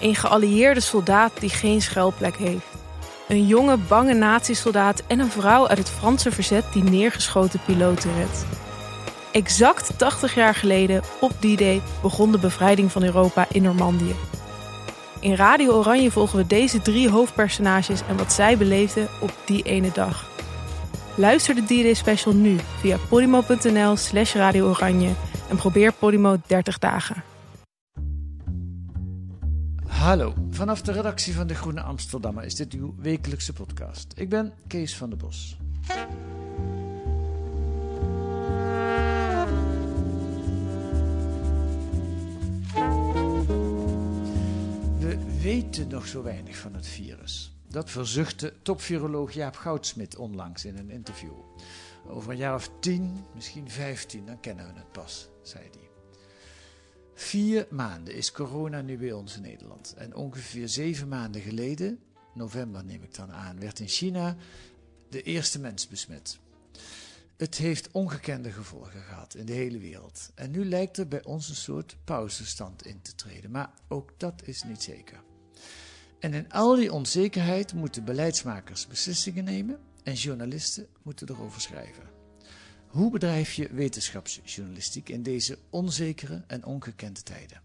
Een geallieerde soldaat die geen schuilplek heeft. Een jonge, bange nazi-soldaat en een vrouw uit het Franse verzet die neergeschoten piloten redt. Exact 80 jaar geleden, op die day, begon de bevrijding van Europa in Normandië. In Radio Oranje volgen we deze drie hoofdpersonages en wat zij beleefden op die ene dag. Luister de D-Day special nu via podimo.nl slash Radio Oranje en probeer Podimo 30 dagen. Hallo, vanaf de redactie van De Groene Amsterdammer is dit uw wekelijkse podcast. Ik ben Kees van der Bos. We weten nog zo weinig van het virus. Dat verzuchtte topviroloog Jaap Goudsmit onlangs in een interview. Over een jaar of tien, misschien vijftien, dan kennen we het pas, zei hij. Vier maanden is corona nu bij ons in Nederland. En ongeveer zeven maanden geleden, november neem ik dan aan, werd in China de eerste mens besmet. Het heeft ongekende gevolgen gehad in de hele wereld. En nu lijkt er bij ons een soort pauzestand in te treden. Maar ook dat is niet zeker. En in al die onzekerheid moeten beleidsmakers beslissingen nemen en journalisten moeten erover schrijven. Hoe bedrijf je wetenschapsjournalistiek in deze onzekere en ongekende tijden?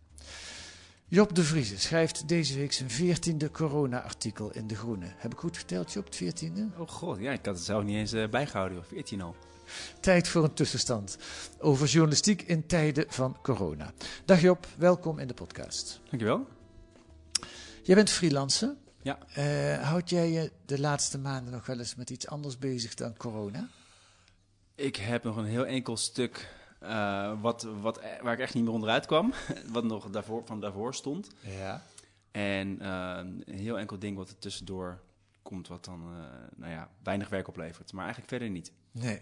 Job de Vrieze schrijft deze week zijn veertiende corona-artikel in De Groene. Heb ik goed geteld, Job, het veertiende? Oh god, ja, ik had het zelf niet eens uh, bijgehouden, of 14 al. Tijd voor een tussenstand over journalistiek in tijden van corona. Dag Job, welkom in de podcast. Dankjewel. Jij bent freelancer. Ja. Uh, houd jij je de laatste maanden nog wel eens met iets anders bezig dan corona? Ik heb nog een heel enkel stuk uh, wat, wat, waar ik echt niet meer onderuit kwam. wat nog daarvoor, van daarvoor stond. Ja. En uh, een heel enkel ding wat er tussendoor komt, wat dan uh, nou ja, weinig werk oplevert. Maar eigenlijk verder niet. Nee.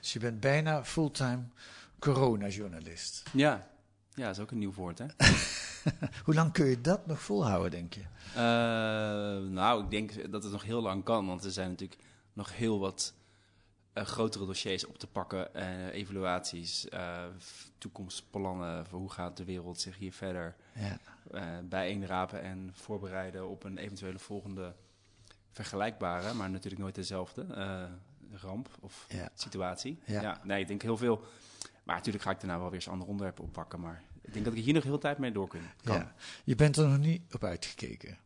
Dus je bent bijna fulltime coronajournalist. Ja. ja, dat is ook een nieuw woord, hè? Hoe lang kun je dat nog volhouden, denk je? nou, ik denk dat het nog heel lang kan. Want er zijn natuurlijk nog heel wat uh, grotere dossiers op te pakken. Uh, evaluaties, uh, toekomstplannen voor hoe gaat de wereld zich hier verder ja. bijeenrapen en voorbereiden op een eventuele volgende vergelijkbare, maar natuurlijk nooit dezelfde ramp of ja. situatie. Ja. ja. nee, ik denk heel veel. Maar natuurlijk ga ik daarna wel weer eens andere onderwerpen oppakken. Maar ik denk dat ik hier nog heel tijd mee door kan. Ja. Je bent er nog niet op uitgekeken?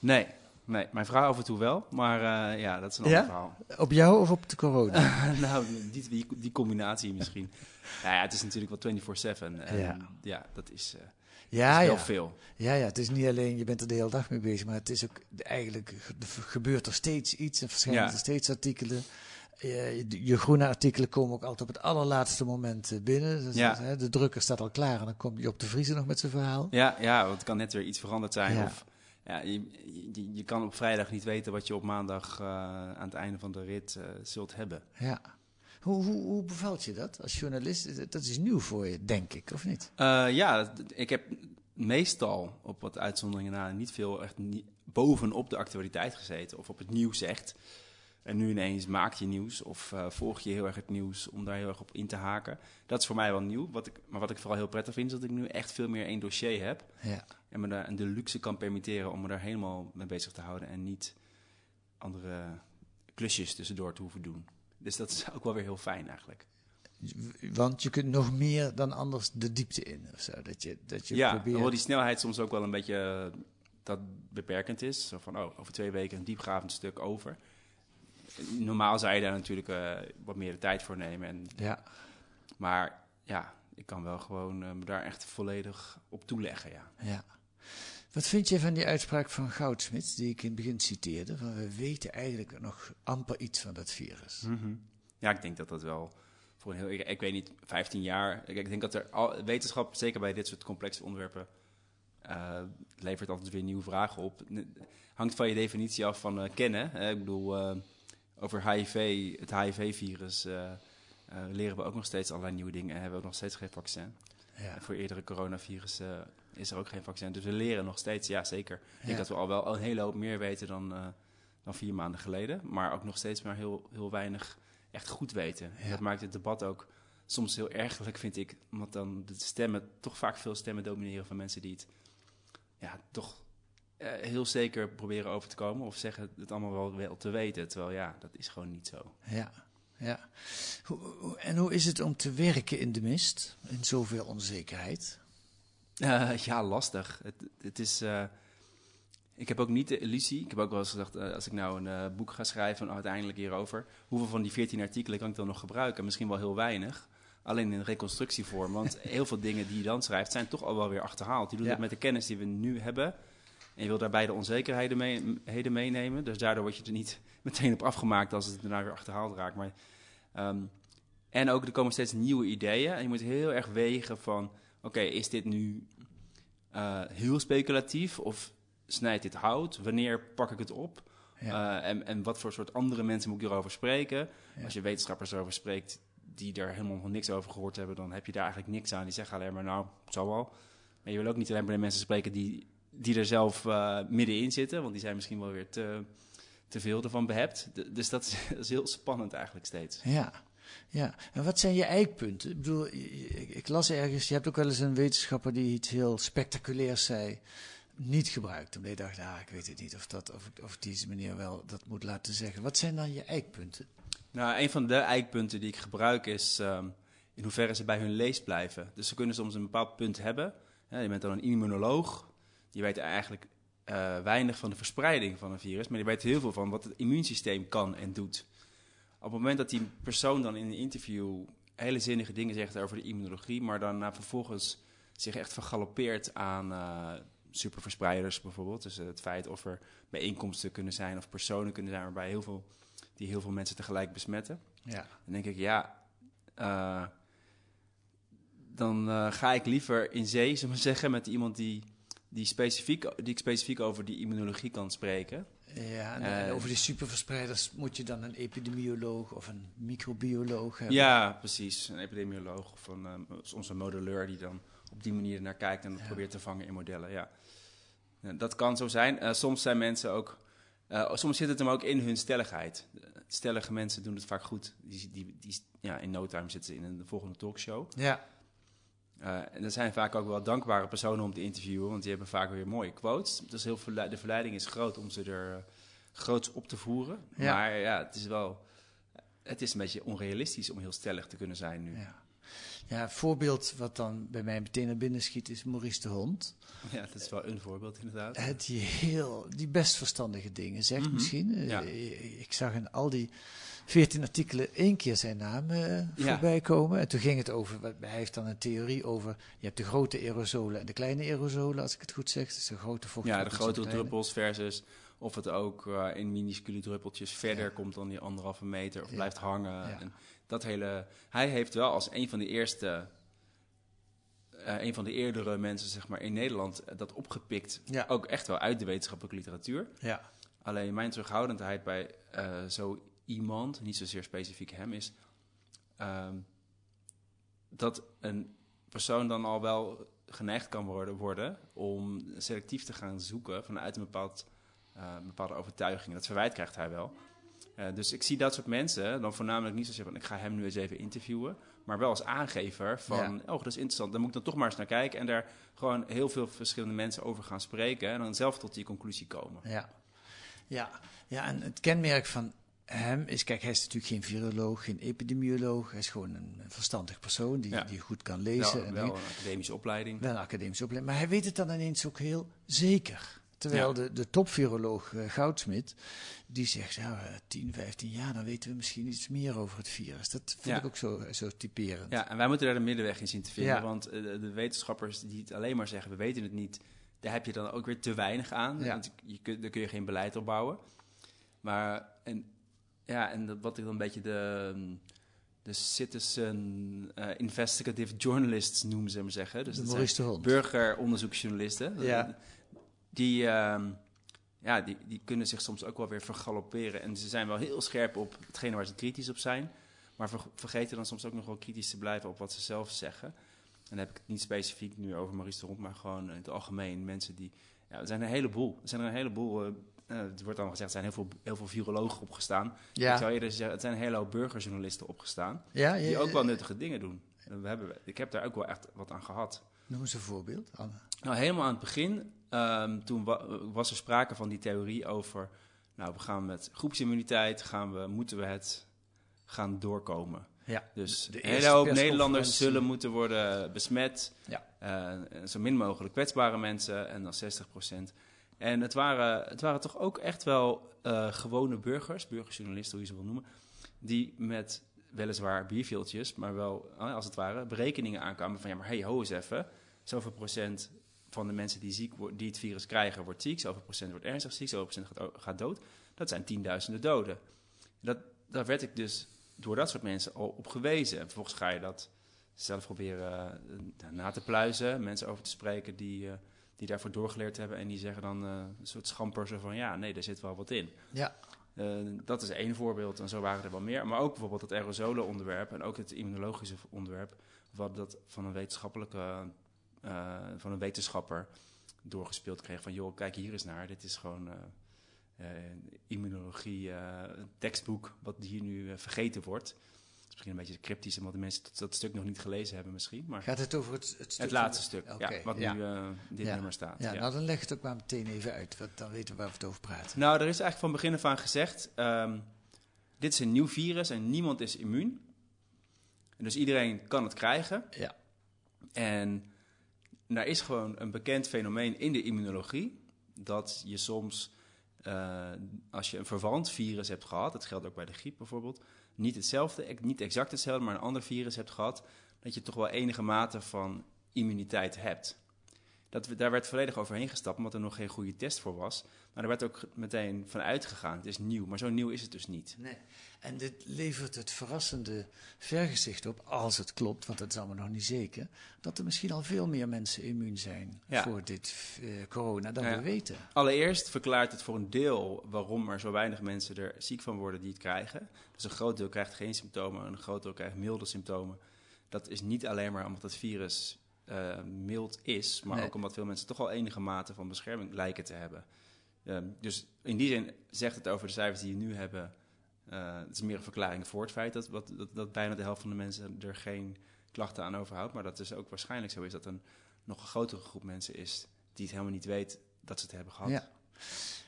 Nee, Nee, mijn vrouw af en toe wel, maar uh, ja, dat is een ja? ander verhaal. Op jou of op de corona? nou, die, die, die, combinatie misschien. nou ja, het is natuurlijk wel 24-7 en ja. ja, dat is, uh, ja, is wel ja. veel. Ja, ja, het is niet alleen, je bent er de hele dag mee bezig, maar het is ook eigenlijk, gebeurt er steeds iets en verschijnen Ja. er steeds artikelen. Je, je groene artikelen komen ook altijd op het allerlaatste moment eh, binnen. Dus, Ja. hè, de drukker staat al klaar en dan komt Job de Vriezer nog met zijn verhaal. Ja, ja, want het kan net weer iets veranderd zijn. Of ja, je, je, je kan op vrijdag niet weten wat je op maandag uh, aan het einde van de rit uh, zult hebben. Ja. Hoe, hoe, hoe bevalt je dat als journalist? Dat is nieuw voor je, denk ik, of niet? Uh, ja, ik heb meestal op wat uitzonderingen na niet veel echt niet bovenop de actualiteit gezeten of op het nieuws echt. En nu ineens maak je nieuws of volg je heel erg het nieuws om daar heel erg op in te haken. Dat is voor mij wel nieuw. Wat ik, maar wat ik vooral heel prettig vind, is dat ik nu echt veel meer één dossier heb. Ja. En me daar de luxe kan permitteren om me daar helemaal mee bezig te houden. En niet andere klusjes tussendoor te hoeven doen. Dus dat is ook wel weer heel fijn eigenlijk. Want je kunt nog meer dan anders de diepte in. Of zo. Dat je, dat je ja, probeert... hoewel die snelheid soms ook wel een beetje uh, dat beperkend is. Zo van, oh, over twee weken een diepgravend stuk over. Normaal zou je daar natuurlijk uh, wat meer de tijd voor nemen. En, ja. Maar ja, ik kan wel gewoon uh, me daar echt volledig op toeleggen, ja. ja. Wat vind je van die uitspraak van Goudsmit, die ik in het begin citeerde? Van we weten eigenlijk nog amper iets van dat virus. -hmm. Ja, ik denk dat dat wel voor een heel... Ik, weet niet, 15 jaar... Ik, denk dat er wetenschap, zeker bij dit soort complexe onderwerpen... eh, levert altijd weer nieuwe vragen op. Hangt van je definitie af van eh, kennen. Hè? Ik bedoel, eh, over HIV, het HIV-virus leren we ook nog steeds allerlei nieuwe dingen en hebben we ook nog steeds geen vaccin. Ja. Voor eerdere coronavirussen is er ook geen vaccin. Dus we leren nog steeds, ja zeker. Ik denk dat we al wel een hele hoop meer weten dan, eh, dan vier maanden geleden. Maar ook nog steeds maar heel, heel weinig echt goed weten. Dat maakt het debat ook soms heel ergerlijk, vind ik. Omdat dan de stemmen, toch vaak veel stemmen domineren van mensen die het ja, toch eh, heel zeker proberen over te komen. Of zeggen het allemaal wel, wel te weten. Terwijl ja, dat is gewoon niet zo. Ja, ja. En hoe is het om te werken in de mist, in zoveel onzekerheid? Eh, ja, lastig. Het, het is. eh, ik heb ook niet de illusie. Ik heb ook wel eens gedacht, eh, als ik nou een boek ga schrijven, nou, uiteindelijk hierover, hoeveel van die 14 artikelen kan ik dan nog gebruiken? Misschien wel heel weinig. Alleen in reconstructievorm. Want heel veel dingen die je dan schrijft, zijn toch al wel weer achterhaald. Je doet Ja. het met de kennis die we nu hebben. En je wil daarbij de onzekerheden mee, meenemen. Dus daardoor word je er niet meteen op afgemaakt als het daarna weer achterhaald raakt. Maar, ehm, en ook er komen steeds nieuwe ideeën. En je moet heel erg wegen van... Oké, is dit nu eh, heel speculatief of snijdt dit hout? Wanneer pak ik het op? Ja. Eh, en, en wat voor soort andere mensen moet ik erover spreken? Ja. Als je wetenschappers erover spreekt die er helemaal nog niks over gehoord hebben, dan heb je daar eigenlijk niks aan. Die zeggen alleen maar, nou, het zal wel. Maar je wil ook niet alleen maar de mensen spreken die, die er zelf eh, middenin zitten, want die zijn misschien wel weer te, te veel ervan behept. D- dus dat is, dat is heel spannend eigenlijk steeds. Ja, ja. En wat zijn je eikpunten? Ik bedoel, ik las ergens, je hebt ook wel eens een wetenschapper die iets heel spectaculairs zei, niet gebruikt. Omdat je dacht, ah, ik weet het niet of, dat, of, of deze meneer wel dat moet laten zeggen. Wat zijn dan je eikpunten? Nou, een van de eikpunten die ik gebruik is ehm, in hoeverre ze bij hun lees blijven. Dus ze kunnen soms een bepaald punt hebben. Je bent dan een immunoloog. Die weet eigenlijk eh, weinig van de verspreiding van een virus, maar die weet heel veel van wat het immuunsysteem kan en doet. Op het moment dat die persoon dan in een interview hele zinnige dingen zegt over de immunologie, maar dan na vervolgens zich echt vergalopeert aan eh, superverspreiders bijvoorbeeld. Dus het feit of er bijeenkomsten kunnen zijn of personen kunnen zijn waarbij heel veel, die heel veel mensen tegelijk besmetten. Ja, Dan denk ik, ja, eh, dan ga ik liever in zee, zullen we zeggen, met iemand die, die, specifiek, die ik specifiek over die immunologie kan spreken. ja en, en Eh, over die superverspreiders moet je dan een epidemioloog of een microbioloog hebben. Ja, precies. Een epidemioloog of een, eh, soms een modelleur die dan op die manier naar kijkt en dat Ja. probeert te vangen in modellen. Ja. Ja, dat kan zo zijn. Eh, soms zijn mensen ook. eh, soms zit het hem ook in hun stelligheid. Eh, Stellige mensen doen het vaak goed. Die, die, die, ja, in no time zitten ze in een volgende talkshow. Ja, Eh, en dat zijn vaak ook wel dankbare personen om te interviewen, want die hebben vaak weer mooie quotes. Dus heel de verleiding is groot om ze er uh, groots op te voeren. Ja. Maar ja, het is wel. Het is een beetje onrealistisch om heel stellig te kunnen zijn nu. ja. Ja, voorbeeld wat dan bij mij meteen naar binnen schiet is Maurice de Hond. Ja, dat is wel een voorbeeld inderdaad. Eh, die, heel, die best verstandige dingen zegt Mhm. misschien. Eh, Ja. Ik zag in al die veertien artikelen één keer zijn naam Ja. voorbij komen. En toen ging het over, wat- hij heeft dan een theorie over, je hebt de grote aerosolen en de kleine aerosolen, als ik het goed zeg. Dus de grote Ja, vochtdruppels de en grote kleine. druppels versus of het ook eh, in minuscule druppeltjes verder Ja. komt dan die anderhalve meter of Ja. blijft hangen. Ja. En dat hele, hij heeft wel als een van de eerste, eh, een van de eerdere mensen zeg maar, in Nederland dat opgepikt. Ja. Ook echt wel uit de wetenschappelijke literatuur. Ja, Alleen mijn terughoudendheid bij eh, zo iemand, niet zozeer specifiek hem, is ehm, dat een persoon dan al wel geneigd kan worden, worden om selectief te gaan zoeken vanuit een bepaald, eh, bepaalde overtuiging. Dat verwijt krijgt hij wel. Eh, dus ik zie dat soort mensen dan voornamelijk niet zozeer van ik ga hem nu eens even interviewen, maar wel als aangever van oh dat is interessant, dan moet ik dan toch maar eens naar kijken en daar gewoon heel veel verschillende mensen over gaan spreken en dan zelf tot die conclusie komen. ja. Ja, ja, en het kenmerk van hem is, kijk, hij is natuurlijk geen viroloog, geen epidemioloog. Hij is gewoon een verstandig persoon die, Ja. die goed kan lezen. Wel, en wel een academische opleiding. Wel een academische opleiding. Maar hij weet het dan ineens ook heel zeker. Terwijl Ja. de, de topviroloog eh, Goudsmit, die zegt, ja, eh, 10, 15 jaar, dan weten we misschien iets meer over het virus. Dat vind Ja. ik ook zo, zo typerend. Ja, en wij moeten daar de middenweg in zien te vinden. Want eh, de, wetenschappers die het alleen maar zeggen, we weten het niet, daar heb je dan ook weer te weinig aan. Ja. Want je kunt, daar kun je geen beleid op bouwen. Maar, en, ja, en dat, wat ik dan een beetje de, de de citizen eh, investigative journalists noemen ze hem zeggen. Dus De dat zijn burgeronderzoeksjournalisten. Ja. Die, ehm, ja, die, die kunnen zich soms ook wel weer vergalopperen. En ze zijn wel heel scherp op hetgene waar ze kritisch op zijn. Maar ver- vergeten dan soms ook nog wel kritisch te blijven op wat ze zelf zeggen. En dan heb ik het niet specifiek nu over Maurice de Hond, maar gewoon in het algemeen. Mensen die. Ja, er zijn een heleboel. Er zijn er een heleboel. eh, eh, het wordt dan gezegd, er zijn heel veel, heel veel virologen opgestaan. Ik zou eerder zeggen, het zijn een hele hoop burgerjournalisten opgestaan. ja, ja, Die ook wel nuttige dingen doen. En We hebben, ik heb daar ook wel echt wat aan gehad. Noem eens een voorbeeld, Anne. Nou, helemaal aan het begin, ehm, toen wa- was er sprake van die theorie over, nou, we gaan met groepsimmuniteit, gaan we, moeten we het gaan doorkomen. Ja. Dus De hele hoop. Nederlanders zullen moeten worden besmet. Ja. Eh, zo min mogelijk kwetsbare mensen en dan 60 En het waren, het waren toch ook echt wel eh, gewone burgers, burgerjournalisten, hoe je ze wil noemen, die met weliswaar bierveeltjes, maar wel, eh, als het ware, berekeningen aankwamen van ja, maar hey, ho eens even, zoveel procent van de mensen die, ziek, die het virus krijgen wordt ziek, zoveel procent wordt ernstig ziek, zoveel procent gaat, gaat dood. Dat zijn tienduizenden doden. Dat, daar werd ik dus door dat soort mensen al op gewezen. En vervolgens ga je dat zelf proberen eh, na te pluizen, mensen over te spreken die, die daarvoor doorgeleerd hebben en die zeggen dan eh, een soort schamper zo van ja, nee, er zit wel wat in. Ja. Eh, dat is één voorbeeld en zo waren er wel meer. Maar ook bijvoorbeeld het aerosolen onderwerp en ook het immunologische onderwerp, wat dat van een wetenschappelijke, eh, van een wetenschapper doorgespeeld kreeg van joh, kijk hier eens naar, dit is gewoon immunologie tekstboek wat hier nu vergeten wordt. Misschien een beetje cryptisch, omdat de mensen dat, dat stuk nog niet gelezen hebben misschien, maar Gaat het over het, het stuk? het laatste stuk, ja, wat ja. nu in dit Ja. nummer staat. Ja, nou dan leg het ook maar meteen even uit, want dan weten we waar we het over praten. Nou, er is eigenlijk van begin af aan gezegd: ehm, dit is een nieuw virus en niemand is immuun. En dus iedereen kan het krijgen. Ja. En er is gewoon een bekend fenomeen in de immunologie dat je soms, eh, als je een verwant virus hebt gehad, dat geldt ook bij de griep bijvoorbeeld, niet hetzelfde, niet exact hetzelfde, maar een ander virus hebt gehad, dat je toch wel enige mate van immuniteit hebt. Dat, we- daar werd volledig overheen gestapt, omdat er nog geen goede test voor was. Maar er werd ook meteen van uitgegaan. Het is nieuw, maar zo nieuw is het dus niet. Nee. En dit levert het verrassende vergezicht op, als het klopt, want dat is allemaal nog niet zeker, dat er misschien al veel meer mensen immuun zijn Ja. voor dit eh, corona dan Ja. we weten. Allereerst verklaart het voor een deel waarom er zo weinig mensen er ziek van worden die het krijgen. Dus een groot deel krijgt geen symptomen, een groot deel krijgt milde symptomen. Dat is niet alleen maar omdat het virus eh, mild is, maar Nee. ook omdat veel mensen toch wel enige mate van bescherming lijken te hebben. Ehm, dus in die zin zegt het over de cijfers die we nu hebben. eh, het is meer een verklaring voor het feit dat, wat, dat, dat bijna de helft van de mensen er geen klachten aan overhoudt. Maar dat dus ook waarschijnlijk zo is dat er een nog een grotere groep mensen is die het helemaal niet weet dat ze het hebben gehad. Ja.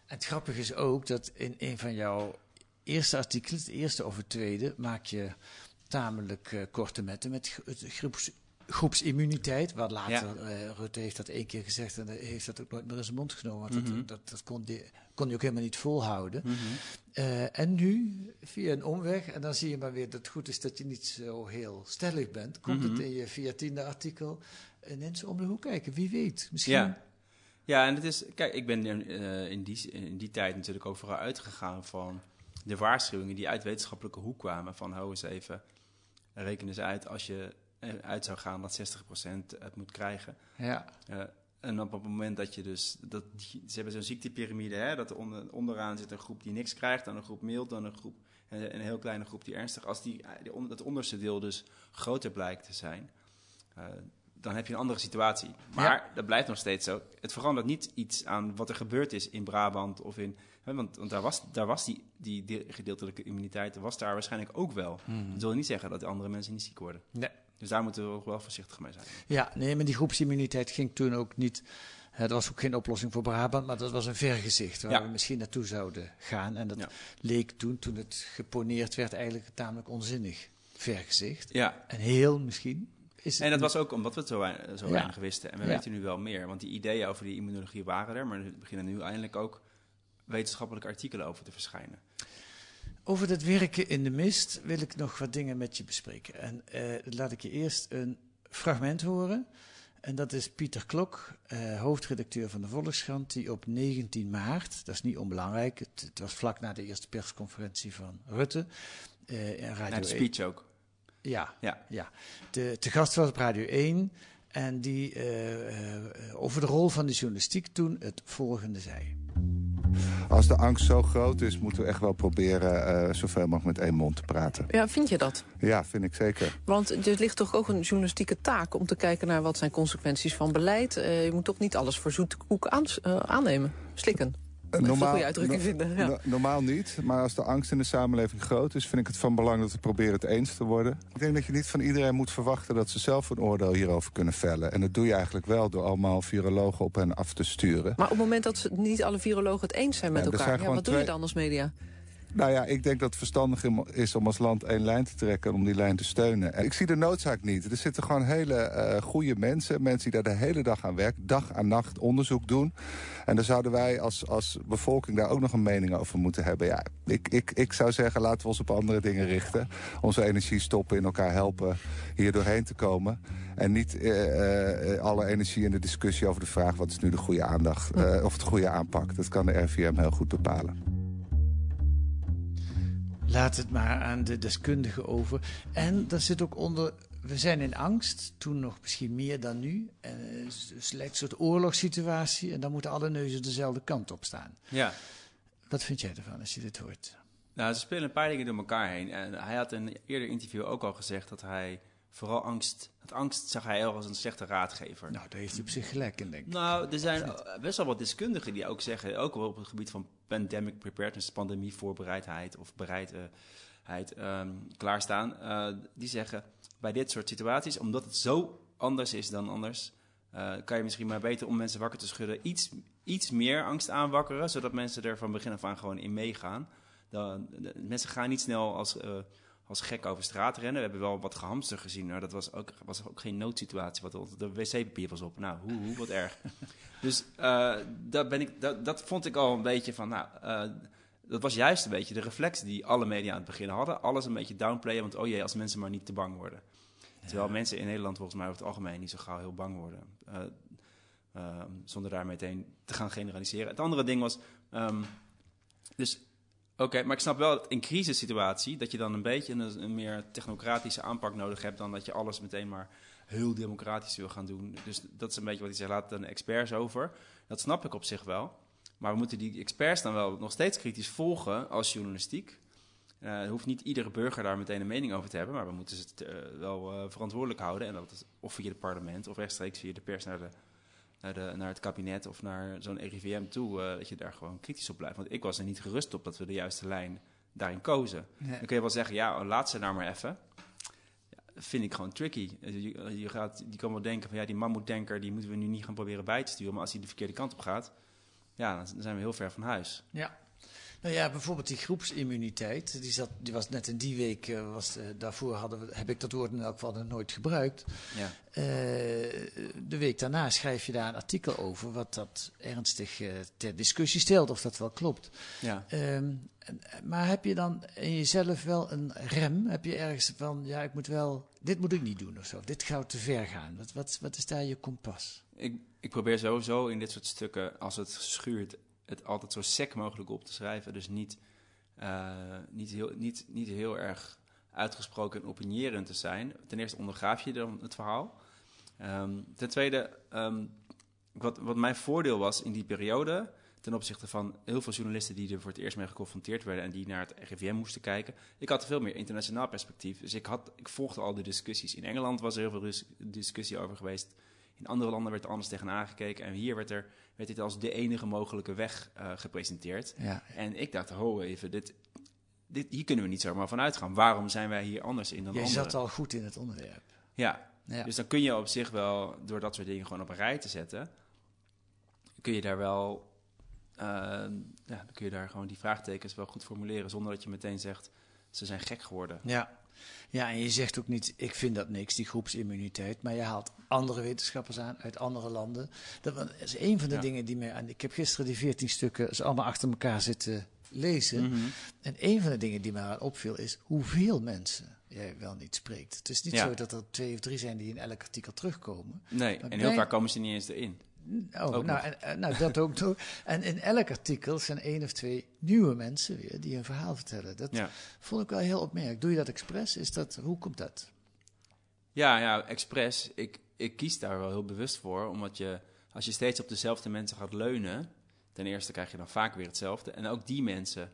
En het grappige is ook dat in een van jouw eerste artikelen, het eerste of het tweede, maak je tamelijk eh, korte metten met het groeps, groepsimmuniteit. Wat later, eh, Rutte heeft dat één keer gezegd en heeft dat ook nooit meer in zijn mond genomen. Want Mhm. dat, dat, dat kon, die, kon hij ook helemaal niet volhouden. Mhm. Eh, en nu, via een omweg, en dan zie je maar weer dat het goed is dat je niet zo heel stellig bent, komt het Mhm. in je 14e artikel ineens om de hoek kijken. Wie weet, misschien. Ja. Ja, en het is, kijk, ik ben eh, in, die, in die tijd natuurlijk ook vooral uitgegaan van de waarschuwingen die uit wetenschappelijke hoek kwamen. Van hou eens even, reken eens uit als je uit zou gaan dat 60% het moet krijgen. Ja. Eh, en op het moment dat je dus, dat die- ze hebben zo'n ziektepyramide, hè, dat er onder, onderaan zit een groep die niks krijgt, dan een groep mild, dan een groep, en een heel kleine groep die ernstig. Als die, het onderste deel dus groter blijkt te zijn, eh, dan heb je een andere situatie. Maar dat blijft nog steeds zo. Het verandert niet iets aan wat er gebeurd is in Brabant of in. Hè, want, want daar was, daar was die, die de- gedeeltelijke immuniteit, was daar waarschijnlijk ook wel. Dat wil niet zeggen dat de andere mensen niet ziek worden. Nee. Dus daar moeten we ook wel voorzichtig mee zijn. Ja, nee, maar die groepsimmuniteit ging toen ook niet. Het was ook geen oplossing voor Brabant, maar dat was een vergezicht waar Ja. we misschien naartoe zouden gaan. En dat Ja. leek toen, toen het geponeerd werd, eigenlijk tamelijk onzinnig vergezicht. Ja, En heel misschien. Is En dat was ook omdat we het zo, weinig, zo Ja. weinig wisten. En we weten nu wel meer. Want die ideeën over die immunologie waren er. Maar er beginnen nu eindelijk ook wetenschappelijke artikelen over te verschijnen. Over dat werken in de mist wil ik nog wat dingen met je bespreken. En eh, laat ik je eerst een fragment horen. En dat is Pieter Klok, eh, hoofdredacteur van de Volkskrant, die op 19 maart, dat is niet onbelangrijk, het, het was vlak na de eerste persconferentie van Rutte, eh in Radio Na de 1. speech ook. Ja, Ja. ja. De, te gast was op Radio 1 en die eh, eh, over de rol van de journalistiek toen het volgende zei. Als de angst zo groot is, moeten we echt wel proberen eh, zoveel mogelijk met één mond te praten. Ja, vind je dat? Ja, vind ik zeker. Want het ligt toch ook een journalistieke taak om te kijken naar wat zijn consequenties van beleid. Eh, je moet toch niet alles voor zoete koek aan, eh, aannemen, slikken. Even een goede uitdrukking no- vinden. Ja. no- normaal niet, maar als de angst in de samenleving groot is... vind ik het van belang dat we proberen het eens te worden. Ik denk dat je niet van iedereen moet verwachten dat ze zelf een oordeel hierover kunnen vellen. En dat doe je eigenlijk wel door allemaal virologen op hen af te sturen. Maar op het moment dat ze niet alle virologen het eens zijn met Ja, elkaar... Ja, wat doe je dan als media? Nou ja, ik denk dat het verstandig is om als land één lijn te trekken... en om die lijn te steunen. En ik zie de noodzaak niet. Er zitten gewoon hele eh goede mensen. Mensen die daar de hele dag aan werken. Dag aan nacht onderzoek doen. En dan zouden wij als, als bevolking daar ook nog een mening over moeten hebben. Ja, ik, ik, ik zou zeggen, laten we ons op andere dingen richten. Onze energie stoppen, in elkaar helpen hier doorheen te komen. En niet eh, eh, alle energie in de discussie over de vraag... wat is nu de goede aandacht, of de goede aanpak. Dat kan de RVM heel goed bepalen. Laat het maar aan de deskundigen over. En daar zit ook onder. We zijn in angst, toen nog misschien meer dan nu. En eh, een soort oorlogssituatie. En dan moeten alle neuzen dezelfde kant op staan. Ja. Wat vind jij ervan als je dit hoort? Nou, ze spelen een paar dingen door elkaar heen. En hij had in een eerder interview ook al gezegd dat hij vooral angst... Dat angst zag hij als een slechte raadgever. Nou, daar heeft hij op zich gelijk in, denk ik. Nou, er zijn eh, best wel wat deskundigen die ook zeggen, ook wel op het gebied van pandemic preparedness, pandemievoorbereidheid of bereidheid ehm, klaarstaan, eh, die zeggen bij dit soort situaties, omdat het zo anders is dan anders, eh, kan je misschien maar beter om mensen wakker te schudden iets, iets meer angst aanwakkeren, zodat mensen er van begin af aan gewoon in meegaan. Dan, de- mensen gaan niet snel als, als gek over straat rennen. We hebben wel wat gehamster gezien, maar dat was ook, was ook geen noodsituatie. Want de wc-papier was op. Nou, hoe, hoe wat erg. Dus eh, dat, ben ik, dat, dat vond ik al een beetje van, nou, eh, dat was juist een beetje de reflex die alle media aan het begin hadden. Alles een beetje downplayen, want oh jee, als mensen maar niet te bang worden. Terwijl mensen in Nederland volgens mij over het algemeen niet zo gauw heel bang worden. Eh, ehm, zonder daar meteen te gaan generaliseren. Het andere ding was, ehm, dus oké, maar ik snap wel dat in crisissituatie dat je dan een beetje een, meer technocratische aanpak nodig hebt dan dat je alles meteen maar heel democratisch wil gaan doen. Dus dat is een beetje wat hij zegt, laat de experts over. Dat snap ik op zich wel. Maar we moeten die experts dan wel nog steeds kritisch volgen als journalistiek. Eh hoeft niet iedere burger daar meteen een mening over te hebben, maar we moeten ze eh, wel eh, verantwoordelijk houden. En dat is of via het parlement of rechtstreeks via de pers naar, de, naar, de, naar het kabinet of naar zo'n RIVM toe, eh, dat je daar gewoon kritisch op blijft. Want ik was er niet gerust op dat we de juiste lijn daarin kozen. Dan kun je wel zeggen, ja, laat ze nou maar even. Ja, vind ik gewoon tricky. Eh, Je, je, gaat, je kan wel denken van, ja, die mammoetdenker, die moeten we nu niet gaan proberen bij te sturen. Maar als hij de verkeerde kant op gaat, ja, dan zijn we heel ver van huis. Ja. Nou ja, bijvoorbeeld die groepsimmuniteit. Die, zat, die was net in die week, eh, was, eh, daarvoor hadden we, heb ik dat woord in elk geval nog nooit gebruikt. Ja. Eh, de week daarna schrijf je daar een artikel over, wat dat ernstig ter discussie stelt, of dat wel klopt. Ja. Ehm, maar heb je dan in jezelf wel een rem? Heb je ergens van, ja, ik moet wel, dit moet ik niet doen of zo, dit gaat te ver gaan. Wat, wat, wat is daar je kompas? Ik, ik probeer sowieso in dit soort stukken, als het schuurt, het altijd zo sec mogelijk op te schrijven. Dus niet, eh, niet, heel, niet, niet heel erg uitgesproken en opinierend te zijn. Ten eerste ondergraaf je dan het verhaal. Ehm, ten tweede, ehm, wat, wat mijn voordeel was in die periode, ten opzichte van heel veel journalisten die er voor het eerst mee geconfronteerd werden en die naar het RIVM moesten kijken. Ik had veel meer internationaal perspectief. Dus ik, had, ik volgde al de discussies. In Engeland was er heel veel dis- discussie over geweest. In andere landen werd er anders tegenaan gekeken. En hier werd, er, werd dit als de enige mogelijke weg eh, gepresenteerd. Ja, En ik dacht, ho even, dit, dit, hier kunnen we niet zomaar van uitgaan. Waarom zijn wij hier anders in dan jij anderen? zat al goed in het onderwerp. Ja, Ja. dus dan kun je op zich wel, door dat soort dingen gewoon op een rij te zetten, kun je daar wel, eh, ja, dan kun je daar gewoon die vraagtekens wel goed formuleren, zonder dat je meteen zegt, ze zijn gek geworden. Ja. Ja, en je zegt ook niet, ik vind dat niks, die groepsimmuniteit. Maar je haalt andere wetenschappers aan uit andere landen. Dat is een van de Ja. dingen die mij aan... Ik heb gisteren die veertien stukken ze allemaal achter elkaar zitten lezen. Mhm. En een van de dingen die mij aan opviel is hoeveel mensen jij wel niet spreekt. Het is niet Ja. zo dat er twee of drie zijn die in elk artikel terugkomen. Nee, en heel vaak komen ze niet eens erin. Oh, nou, en, nou, dat ook toch. En in elk artikel zijn één of twee nieuwe mensen weer die een verhaal vertellen. Dat vond ik wel heel opmerkelijk. Doe je dat expres? Is dat, hoe komt dat? Ja, ja, expres. Ik, ik kies daar wel heel bewust voor, omdat je, als je steeds op dezelfde mensen gaat leunen, ten eerste krijg je dan vaak weer hetzelfde. En ook die mensen,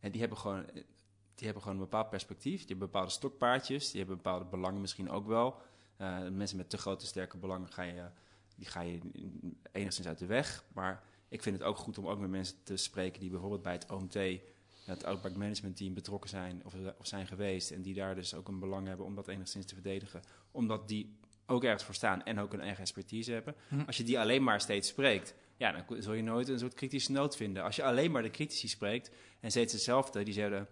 en die hebben gewoon, die hebben gewoon een bepaald perspectief. Die hebben bepaalde stokpaardjes, die hebben bepaalde belangen misschien ook wel. Uh, mensen met te grote, sterke belangen ga je, die ga je enigszins uit de weg. Maar ik vind het ook goed om ook met mensen te spreken die bijvoorbeeld bij het OMT, het Outback Management Team, betrokken zijn of, of zijn geweest. En die daar dus ook een belang hebben om dat enigszins te verdedigen. Omdat die ook ergens voor staan en ook een eigen expertise hebben. Hm. Als je die alleen maar steeds spreekt, ja, dan zul je nooit een soort kritische noot vinden. Als je alleen maar de critici spreekt en steeds hetzelfde, die, zeggen,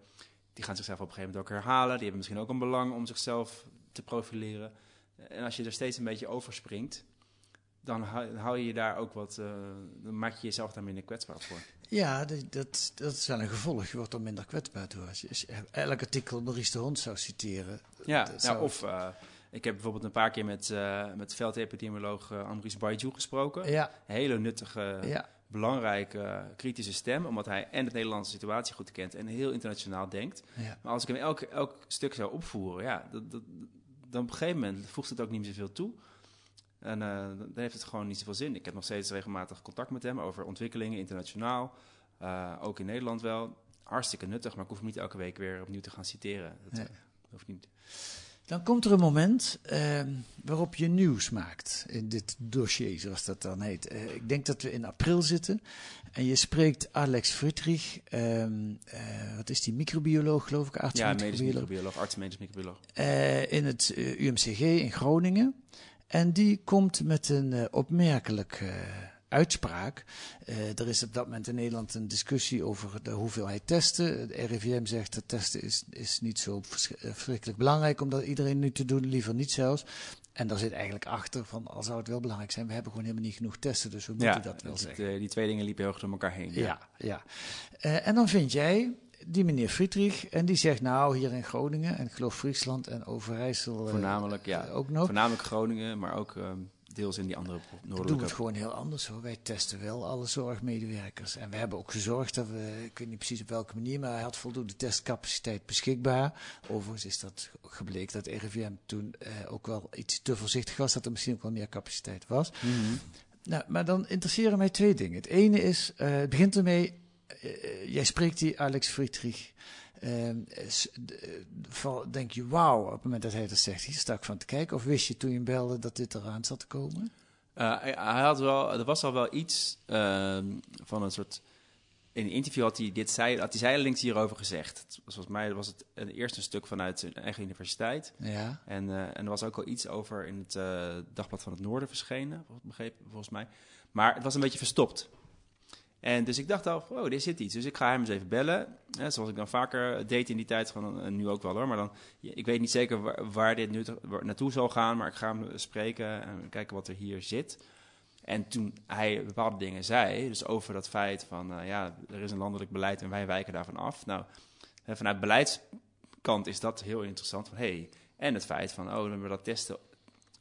die gaan zichzelf op een gegeven moment ook herhalen. Die hebben misschien ook een belang om zichzelf te profileren. En als je er steeds een beetje over springt, dan hou je je daar ook wat, uh, dan maak je jezelf daar minder kwetsbaar voor. Ja, dat, dat is wel een gevolg. Je wordt er minder kwetsbaar door. Als je elk artikel Maurice de Hond zou citeren. Ja, nou, of uh, ik heb bijvoorbeeld een paar keer met, uh, met veldepidemioloog uh, Andries Baiju gesproken. Ja. hele nuttige, ja. belangrijke, kritische stem. Omdat hij en de Nederlandse situatie goed kent en heel internationaal denkt. Ja. Maar als ik hem elk, elk stuk zou opvoeren, ja, dat, dat, dan op een gegeven moment voegt het ook niet meer zoveel toe. En uh, dan heeft het gewoon niet zoveel zin. Ik heb nog steeds regelmatig contact met hem over ontwikkelingen internationaal. ook in Nederland wel. Hartstikke nuttig, maar ik hoef hem niet elke week weer opnieuw te gaan citeren. Dat hoeft niet. Dan komt er een moment ehm, waarop je nieuws maakt in dit dossier, zoals dat dan heet. Uh, ik denk dat we in april zitten en je spreekt Alex Friedrich, ehm, uh, wat is die, microbioloog geloof ik? Arts ja, medisch microbioloog, arts medisch microbioloog. In het UMCG in Groningen. En die komt met een opmerkelijk uitspraak. Uh, er is op dat moment in Nederland een discussie over de hoeveelheid testen. De RIVM zegt dat testen is, is niet zo eh, verschrikkelijk belangrijk om dat iedereen nu te doen, liever niet zelfs. En daar zit eigenlijk achter van, al zou het wel belangrijk zijn, we hebben gewoon helemaal niet genoeg testen, dus we moeten dat wel zeggen. Die, die twee dingen liepen heel erg door elkaar heen. Ja, ja. ja. Uh, en dan vind jij, die meneer Friedrich, en die zegt nou hier in Groningen, en ik geloof Friesland en Overijssel Voornamelijk, ja. ook nog. Voornamelijk Groningen, maar ook... Uh, deels in die andere noordelijke... We doen het gewoon heel anders hoor. Wij testen wel alle zorgmedewerkers. En we hebben ook gezorgd dat we, ik weet niet precies op welke manier, maar hij had voldoende testcapaciteit beschikbaar. Overigens is dat gebleken dat RIVM toen eh, ook wel iets te voorzichtig was, dat er misschien ook wel meer capaciteit was. Mhm. Nou, maar dan interesseren mij twee dingen. Het ene is, het begint ermee, jij spreekt die Alex Friedrich. Ehm, uh, denk je, wauw, op het moment dat hij dat zegt, hier sta ik van te kijken. Of wist je toen je belde dat dit eraan zat te komen? Uh, hij, had wel, er was al wel iets uh, van een soort. In een interview had hij dit zei, had hij zijdelings hierover gezegd. Volgens mij was het een eerste stuk vanuit zijn eigen universiteit. Ja. En, uh, en er was ook al iets over in het Dagblad van het Noorden verschenen, begrepen volgens mij. Maar het was een beetje verstopt. En dus ik dacht al, oh, dit zit iets. Dus ik ga hem eens even bellen. zoals ik dan vaker deed in die tijd, gewoon, en nu ook wel hoor. Maar dan, ik weet niet zeker waar, waar dit nu naartoe zal gaan, maar ik ga hem spreken en kijken wat er hier zit. En toen hij bepaalde dingen zei, dus over dat feit van, uh, ja, er is een landelijk beleid en wij wijken daarvan af. Nou, vanuit beleidskant is dat heel interessant. Van, hey, en het feit van, oh, dat testen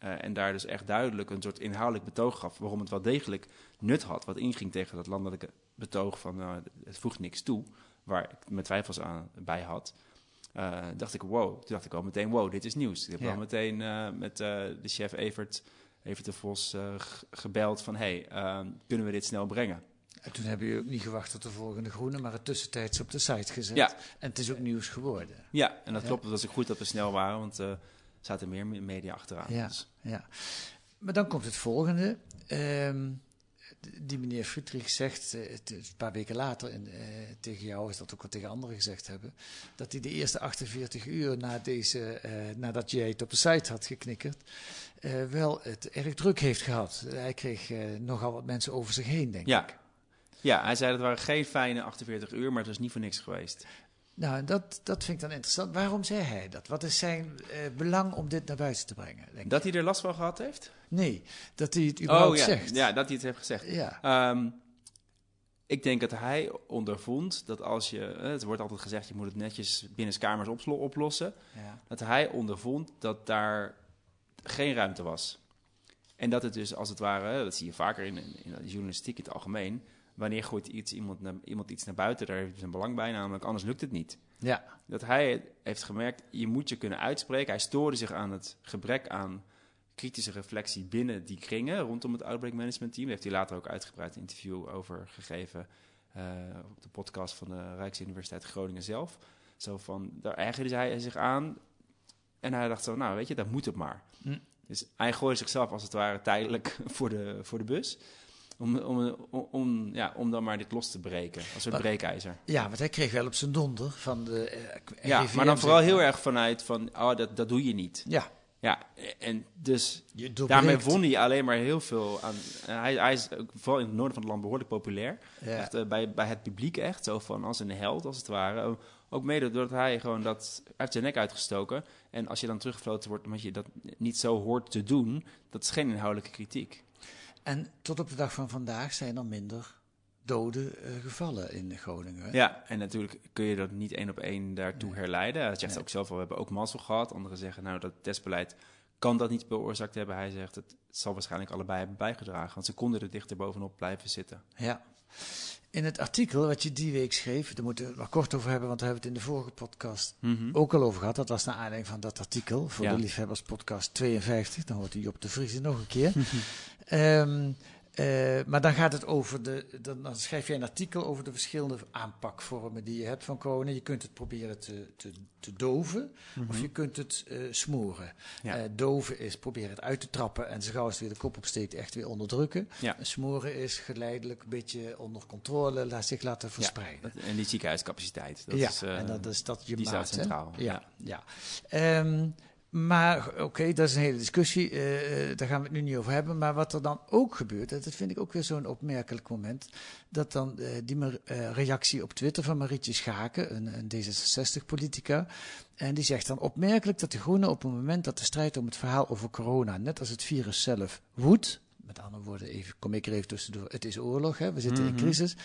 uh, en daar dus echt duidelijk een soort inhoudelijk betoog gaf waarom het wel degelijk nut had. Wat inging tegen dat landelijke betoog van uh, het voegt niks toe, waar ik mijn twijfels aan bij had. Uh, dacht ik, wow. Toen dacht ik al meteen, wow, dit is nieuws. Ik heb ja. al meteen met de chef Evert, Evert de Vos gebeld van, hey, kunnen we dit snel brengen? En toen hebben jullie ook niet gewacht tot de volgende groene, maar het tussentijds op de site gezet. Ja. En het is ook nieuws geworden. Ja, en dat klopt. Dat was ook goed dat we snel waren, want zaten meer media achteraan. Ja, dus. ja. Maar dan komt het volgende. Um, die meneer Friedrich zegt, uh, een paar weken later in, uh, tegen jou, is dat ook wat tegen anderen gezegd hebben, dat hij de eerste 48 uur na deze, uh, nadat jij het op de site had geknikkerd, wel het erg druk heeft gehad. Hij kreeg nogal wat mensen over zich heen, denk ja. ik. Ja, hij zei dat het waren geen fijne 48 uur, maar het was niet voor niks geweest. Nou, dat, dat vind ik dan interessant. Waarom zei hij dat? Wat is zijn uh, belang om dit naar buiten te brengen? Denk dat hij er last van gehad heeft? Nee, dat hij het überhaupt oh, ja. zegt. Ja, dat hij het heeft gezegd. Ja. Um, ik denk dat hij ondervond dat als je, eh, het wordt altijd gezegd, je moet het netjes binnen kamers oplossen. Ja. Dat hij ondervond dat daar geen ruimte was. En dat het dus als het ware, dat zie je vaker in, in de journalistiek in het algemeen. Wanneer gooit iets, iemand, naar, iemand iets naar buiten, daar heeft hij zijn belang bij, namelijk anders lukt het niet. Ja. Dat hij heeft gemerkt, je moet je kunnen uitspreken. Hij stoorde zich aan het gebrek aan kritische reflectie binnen die kringen rondom het Outbreak Management Team. Daar heeft hij later ook uitgebreid een interview over gegeven uh, op de podcast van de Rijksuniversiteit Groningen zelf. Zo van, daar ergerde hij zich aan. En hij dacht zo, nou weet je, dat moet het maar. Hm. Dus hij gooide zichzelf als het ware tijdelijk voor de, voor de bus. Om, om, om, ja, om dan maar dit los te breken, als een breekijzer. Ja, want hij kreeg wel op zijn donder van de uh, Ja, maar dan vooral heel erg vanuit van, oh, dat, dat doe je niet. Ja. Ja, en dus daarmee won hij alleen maar heel veel aan. Hij, hij is ook, vooral in het noorden van het land behoorlijk populair. Ja. Echt, uh, bij, bij het publiek echt, zo van als een held als het ware. Ook mede doordat hij gewoon dat uit zijn nek uitgestoken. En als je dan teruggefloten wordt omdat je dat niet zo hoort te doen, dat is geen inhoudelijke kritiek. En tot op de dag van vandaag zijn er minder doden uh, gevallen in Groningen. Ja, en natuurlijk kun je dat niet één op één daartoe herleiden. Hij zegt ook zelf al, we hebben ook mazzel gehad. Anderen zeggen, nou, dat testbeleid kan dat niet veroorzaakt hebben. Hij zegt, het zal waarschijnlijk allebei hebben bijgedragen. Want ze konden er dichter bovenop blijven zitten. Ja. In het artikel wat je die week schreef, daar moeten we het maar kort over hebben, want daar hebben we het in de vorige podcast mhm. ook al over gehad. Dat was naar aanleiding van dat artikel voor de Liefhebbers podcast 52. Dan hoort u op de Vriezen nog een keer. um, Uh, maar dan gaat het over de. Dan, dan, schrijf je een artikel over de verschillende aanpakvormen die je hebt van corona. Je kunt het proberen te, te, te doven, of mhm. je kunt het uh, smoren. Ja. Uh, doven is proberen het uit te trappen en zo gauw het weer de kop opsteekt, echt weer onderdrukken. Ja. Smoren is geleidelijk een beetje onder controle, laat zich laten verspreiden. Ja, en die ziekenhuiscapaciteit. Dat ja, is, en dat is dat je die maat, centraal. Ja, ja. ja. Um, maar oké, dat is een hele discussie. Uh, daar gaan we het nu niet over hebben. Maar wat er dan ook gebeurt, dat vind ik ook weer zo'n opmerkelijk moment. Dat dan uh, die reactie op Twitter van Marietje Schaken, een, een D66-politica. En die zegt dan opmerkelijk dat de Groenen op het moment dat de strijd om het verhaal over corona, net als het virus zelf, woedt, met andere woorden, even, kom ik er even tussendoor. Het is oorlog, hè? we zitten in mhm. crisis.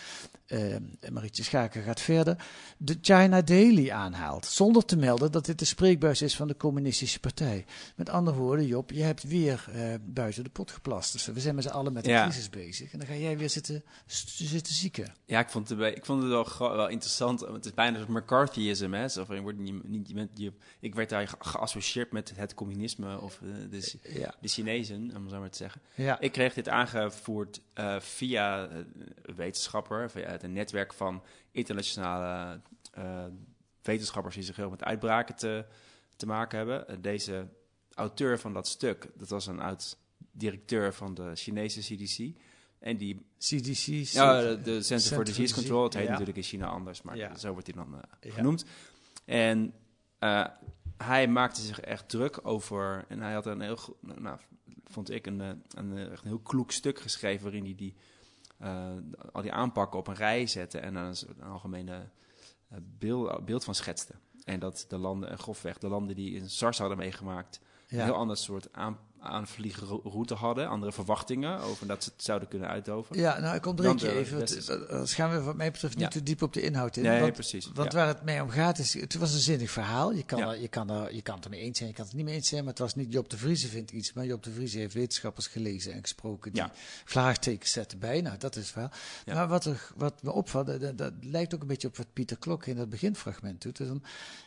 Uh, Marietje Schaken gaat verder. De China Daily aanhaalt, zonder te melden dat dit de spreekbuis is van de Communistische Partij. Met andere woorden, Job, je hebt weer uh, buiten de pot geplast. Dus we zijn met z'n allen met de crisis bezig. En dan ga jij weer zitten, zitten zieken. Ja, ik vond het, ik vond het wel, wel interessant. Het is bijna een McCarthyisme. Hè? Zo je wordt niet, niet, je bent, je, ik werd daar geassocieerd met het communisme of uh, de, ja. de Chinezen, om zo maar te zeggen. Ja. Ik kreeg dit aangevoerd uh, via een wetenschapper, via het netwerk van internationale uh, wetenschappers die zich heel met uitbraken te, te maken hebben. Deze auteur van dat stuk, dat was een oud directeur van de Chinese CDC. En die... CDC? Ja, de, de Center for Disease Control. Het heet natuurlijk in China anders, maar ja. zo wordt hij dan genoemd. En hij maakte zich echt druk over. En hij had een heel, nou, vond ik, een, een, een, heel kloek stuk geschreven waarin hij die, uh, al die aanpakken op een rij zette en een, een algemene beeld, beeld van schetste. En dat de landen, en grofweg de landen die in SARS hadden meegemaakt, ja. een heel ander soort aan, aanvliegroute hadden, andere verwachtingen over dat ze het zouden kunnen uitdoven. Ja, nou ik ontbreek je even. Dat gaan we wat mij betreft niet te diep op de inhoud in. Nee, want, precies. Want waar het mee om gaat is, het was een zinnig verhaal. Je kan, er, je, kan er, je kan het ermee eens zijn, je kan het niet mee eens zijn, maar het was niet Job de Vrieze vindt iets, maar Job de Vrieze heeft wetenschappers gelezen en gesproken die vraagtekens zetten bij. Nou, dat is het verhaal. Maar wat, er, wat me opvalt, dat, dat, lijkt ook een beetje op wat Pieter Klok in dat beginfragment doet. Het,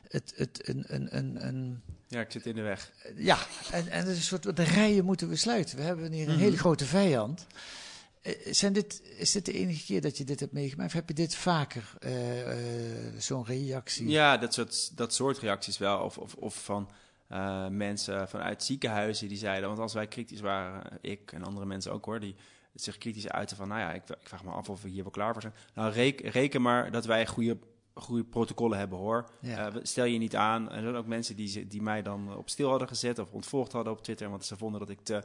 het, het, een, een, een, een ja, ik zit in de weg. Ja, en, en is een soort, rijen moeten we sluiten. We hebben hier een mhm. hele grote vijand. Eh, zijn dit, is dit de enige keer dat je dit hebt meegemaakt? Of heb je dit vaker, uh, uh, zo'n reactie? Ja, dat soort, dat soort reacties wel. Of, of, of van uh, mensen vanuit ziekenhuizen die zeiden... Want als wij kritisch waren, ik en andere mensen ook hoor... die zich kritisch uiten van... Nou ja, ik, ik vraag me af of we hier wel klaar voor zijn. Nou, reken, reken maar dat wij goede goede protocollen hebben hoor. Ja. Uh, stel je niet aan. En er zijn ook mensen die, die mij dan op stil hadden gezet of ontvolgd hadden op Twitter, want ze vonden dat ik te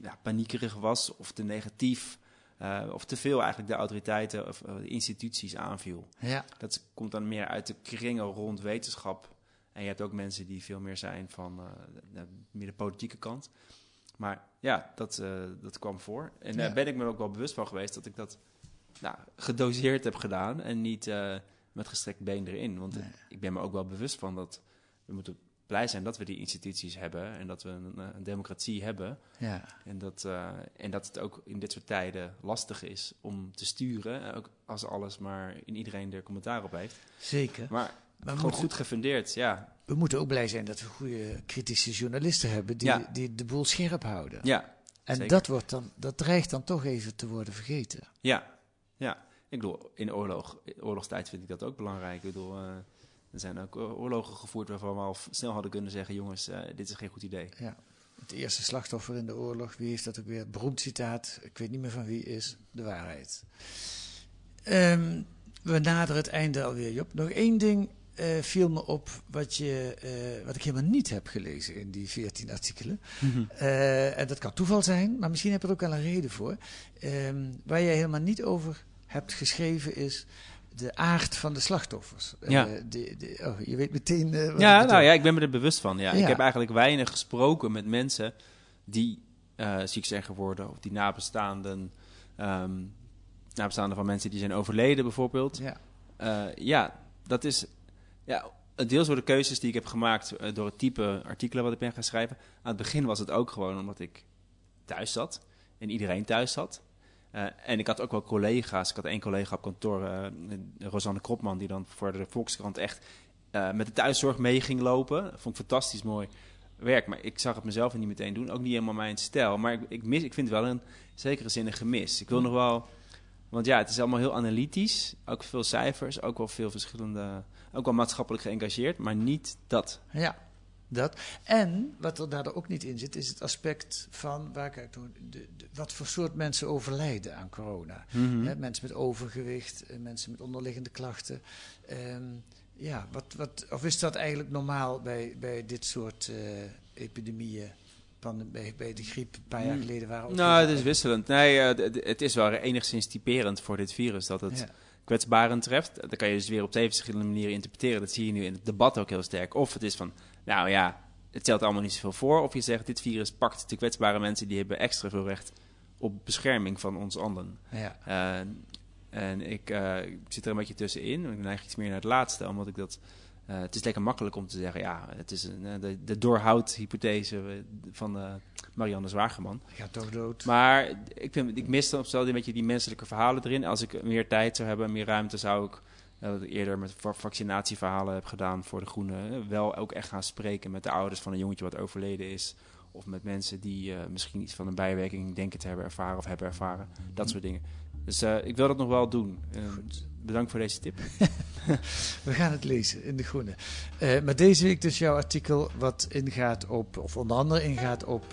ja, paniekerig was of te negatief. Uh, of te veel eigenlijk de autoriteiten of uh, de instituties aanviel. Ja. Dat komt dan meer uit de kringen rond wetenschap. En je hebt ook mensen die veel meer zijn van de, meer de politieke kant. Maar ja, dat, dat kwam voor. En daar ben ik me ook wel bewust van geweest dat ik dat nou, gedoseerd heb gedaan. En niet met gestrekt been erin. Want ik ben me ook wel bewust van dat we moeten blij zijn dat we die instituties hebben en dat we een, eh, een democratie hebben. Ja. En, dat, uh, en dat het ook in dit soort tijden lastig is om te sturen, ook als alles maar in iedereen er commentaar op heeft. Zeker. Maar, maar gewoon goed gefundeerd, ja. We moeten ook blij zijn dat we goede kritische journalisten hebben die, ja. die de boel scherp houden. Ja. En dat, wordt dan, dat dreigt dan toch even te worden vergeten. Ja, ja. Ik bedoel, in oorlog, oorlogstijd vind ik dat ook belangrijk. Ik bedoel, uh, er zijn ook oorlogen gevoerd waarvan we al snel hadden kunnen zeggen: jongens, uh, dit is geen goed idee. Ja. Het eerste slachtoffer in de oorlog, wie heeft dat ook weer? Beroemd citaat, ik weet niet meer van wie, is de waarheid. Um, we naderen het einde alweer, Job. Nog één ding uh, viel me op wat, je, uh, wat ik helemaal niet heb gelezen in die 14 artikelen. Mm -hmm. uh, en dat kan toeval zijn, maar misschien heb je er ook wel een reden voor. Um, waar jij helemaal niet over hebt geschreven is de aard van de slachtoffers. Ja. De, de, oh, je weet meteen. ja, nou ja, ik ben me er bewust van. Ja. ja. Ik heb eigenlijk weinig gesproken met mensen die ziek zijn geworden of die nabestaanden, um, nabestaanden van mensen die zijn overleden bijvoorbeeld. Ja, ja dat is ja, deels door de keuzes die ik heb gemaakt uh, door het type artikelen wat ik ben gaan schrijven. Aan het begin was het ook gewoon omdat ik thuis zat en iedereen thuis zat. Uh, en ik had ook wel collega's. Ik had één collega op kantoor, uh, Rosanne Kropman, die dan voor de Volkskrant echt met de thuiszorg mee ging lopen. Dat vond ik fantastisch mooi werk. Maar ik zag het mezelf niet meteen doen. Ook niet helemaal mijn stijl. Maar ik, ik, mis, ik vind het wel in zekere zin een gemis. Ik wil nog wel... Want ja, het is allemaal heel analytisch. Ook veel cijfers, ook wel veel verschillende ook wel maatschappelijk geëngageerd, maar niet dat. Ja, dat. En wat er daar ook niet in zit, is het aspect van waar kijk, de, de, wat voor soort mensen overlijden aan corona. Mm -hmm. He, mensen met overgewicht, mensen met onderliggende klachten. Um, ja, wat, wat, of is dat eigenlijk normaal bij, bij dit soort uh, epidemieën? Bij, bij de griep een paar jaar geleden waren. Nou, het is wisselend. Nee, uh, het is wel enigszins typerend voor dit virus dat het. Ja kwetsbaren treft. Dat kan je dus weer op twee verschillende manieren interpreteren. Dat zie je nu in het debat ook heel sterk. Of het is van, nou ja, het stelt allemaal niet zoveel voor. Of je zegt, dit virus pakt de kwetsbare mensen, die hebben extra veel recht op bescherming van ons allen. Ja. Uh, en ik, uh, ik, zit er een beetje tussenin. Ik neig iets meer naar het laatste, omdat ik dat... Uh, het is lekker makkelijk om te zeggen, ja, het is een, de, de doorhoud-hypothese van Marianne Zwageman. Gaat toch dood. Maar ik, vind, ik mis dan een beetje die menselijke verhalen erin. Als ik meer tijd zou hebben, meer ruimte, zou ik uh, eerder met vaccinatieverhalen heb gedaan voor de Groenen. wel ook echt gaan spreken met de ouders van een jongetje wat overleden is. Of met mensen die uh, misschien iets van een bijwerking denken te hebben ervaren of hebben ervaren. Dat soort dingen. Dus uh, ik wil dat nog wel doen. bedankt voor deze tip. We gaan het lezen in de Groene. Maar deze week dus jouw artikel wat ingaat op, of onder andere ingaat op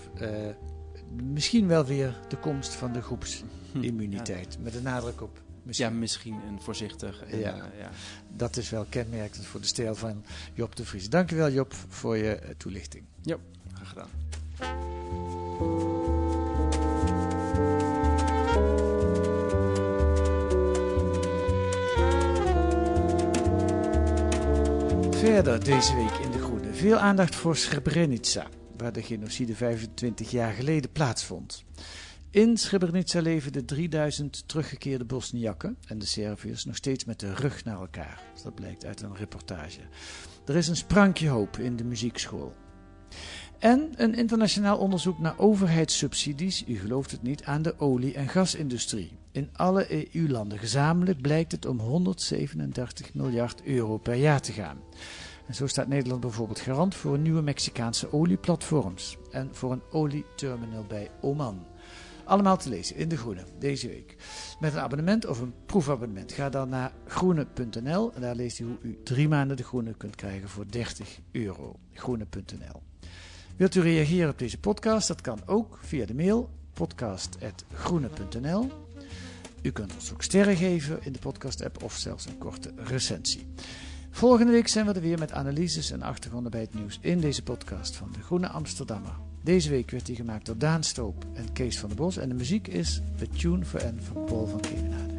misschien wel weer de komst van de groepsimmuniteit. Ja. Met een nadruk op misschien. Ja, misschien een voorzichtig. En, ja. Uh, ja. Dat is wel kenmerkend voor de stijl van Job de Vries. Dankjewel Job voor je toelichting. Ja, graag gedaan. Verder deze week in De Groene. Veel aandacht voor Srebrenica, waar de genocide 25 jaar geleden plaatsvond. In Srebrenica leven de 3000 teruggekeerde Bosniakken en de Serviërs nog steeds met de rug naar elkaar. Dat blijkt uit een reportage. Er is een sprankje hoop in de muziekschool. En een internationaal onderzoek naar overheidssubsidies, u gelooft het niet, aan de olie- en gasindustrie. In alle EU-landen gezamenlijk blijkt het om 137 miljard euro per jaar te gaan. En zo staat Nederland bijvoorbeeld garant voor nieuwe Mexicaanse olieplatforms en voor een olieterminal bij Oman. Allemaal te lezen in De Groene deze week. Met een abonnement of een proefabonnement. Ga dan naar groene.nl en daar leest u hoe u drie maanden De Groene kunt krijgen voor 30 euro. Groene.nl Wilt u reageren op deze podcast? Dat kan ook via de mail podcast.groene.nl. U kunt ons ook sterren geven in de podcast-app of zelfs een korte recensie. Volgende week zijn we er weer met analyses en achtergronden bij het nieuws in deze podcast van de Groene Amsterdammer. Deze week werd die gemaakt door Daan Stoop en Kees van der Bos en de muziek is The Tune for N van Paul van Kemenade.